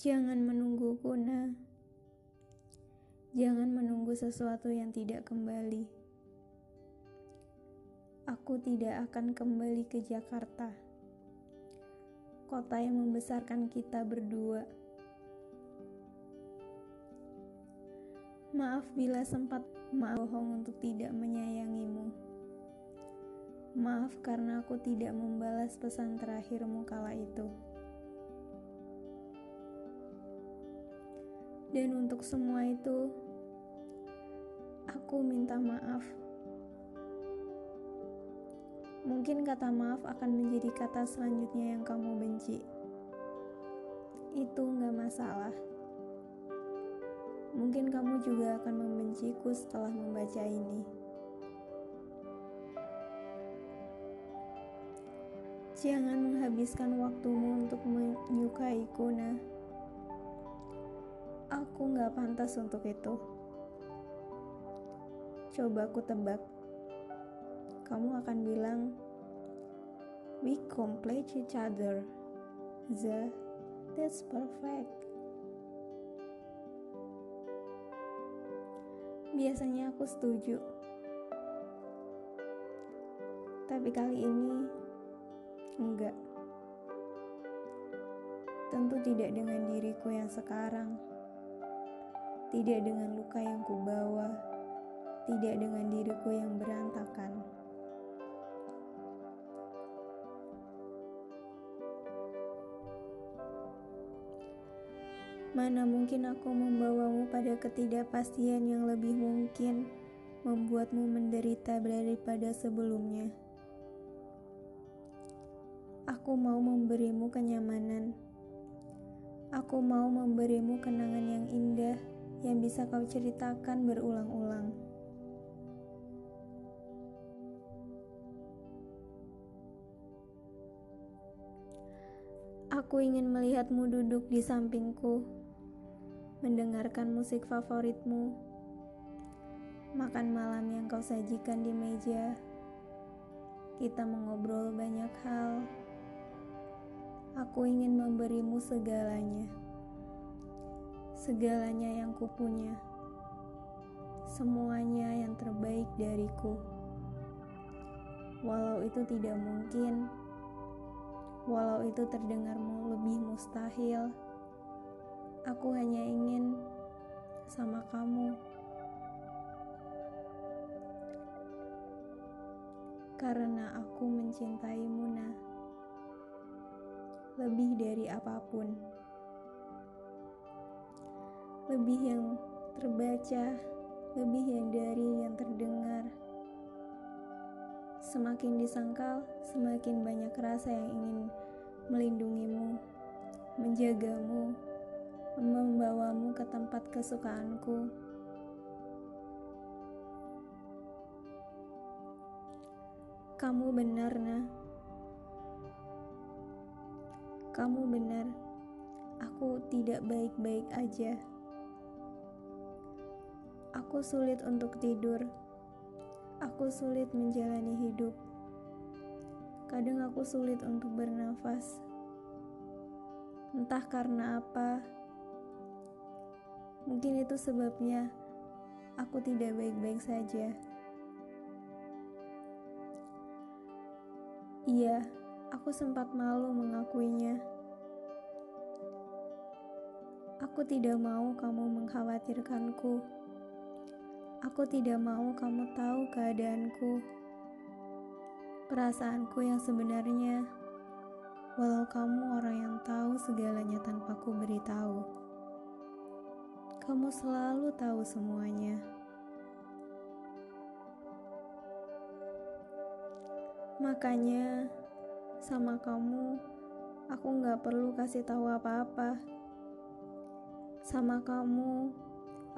Jangan menungguku, nah. Jangan menunggu sesuatu yang tidak kembali. Aku tidak akan kembali ke Jakarta, kota yang membesarkan kita berdua. Maaf bila sempat maaf bohong untuk tidak menyayangimu. Maaf karena aku tidak membalas pesan terakhirmu kala itu. Dan untuk semua itu, aku minta maaf. Mungkin kata maaf akan menjadi kata selanjutnya yang kamu benci. Itu nggak masalah. Mungkin kamu juga akan membenciku setelah membaca ini. Jangan menghabiskan waktumu untuk menyukaiku, nah. Aku gak pantas untuk itu. Coba aku tebak. Kamu akan bilang, We complete each other. The, that's perfect. Biasanya aku setuju. Tapi kali ini enggak. Tentu tidak dengan diriku yang sekarang tidak dengan luka yang kubawa, tidak dengan diriku yang berantakan. Mana mungkin aku membawamu pada ketidakpastian yang lebih mungkin membuatmu menderita daripada sebelumnya. Aku mau memberimu kenyamanan. Aku mau memberimu kenangan yang indah yang bisa kau ceritakan berulang-ulang. Aku ingin melihatmu duduk di sampingku, mendengarkan musik favoritmu, makan malam yang kau sajikan di meja. Kita mengobrol banyak hal. Aku ingin memberimu segalanya segalanya yang kupunya, semuanya yang terbaik dariku. Walau itu tidak mungkin, walau itu terdengarmu lebih mustahil, aku hanya ingin sama kamu. Karena aku mencintaimu, nah, lebih dari apa pun lebih yang terbaca, lebih yang dari yang terdengar. Semakin disangkal, semakin banyak rasa yang ingin melindungimu, menjagamu, membawamu ke tempat kesukaanku. Kamu benar, nah. Kamu benar. Aku tidak baik-baik aja. Aku sulit untuk tidur. Aku sulit menjalani hidup. Kadang aku sulit untuk bernafas. Entah karena apa. Mungkin itu sebabnya aku tidak baik-baik saja. Iya, aku sempat malu mengakuinya. Aku tidak mau kamu mengkhawatirkanku. Aku tidak mau kamu tahu keadaanku, perasaanku yang sebenarnya, walau kamu orang yang tahu segalanya tanpa ku beritahu. Kamu selalu tahu semuanya. Makanya, sama kamu, aku gak perlu kasih tahu apa-apa. Sama kamu,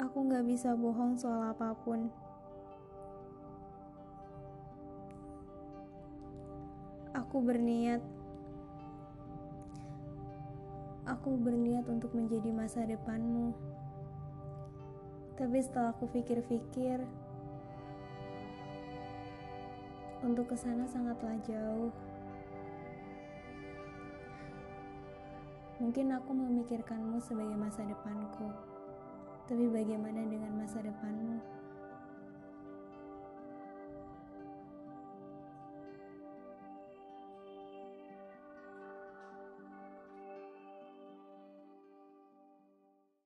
Aku gak bisa bohong soal apa pun. Aku berniat Aku berniat untuk menjadi masa depanmu. Tapi setelah aku pikir-pikir, untuk ke sana sangatlah jauh. Mungkin aku memikirkanmu sebagai masa depanku, tapi bagaimana dengan masa depanmu?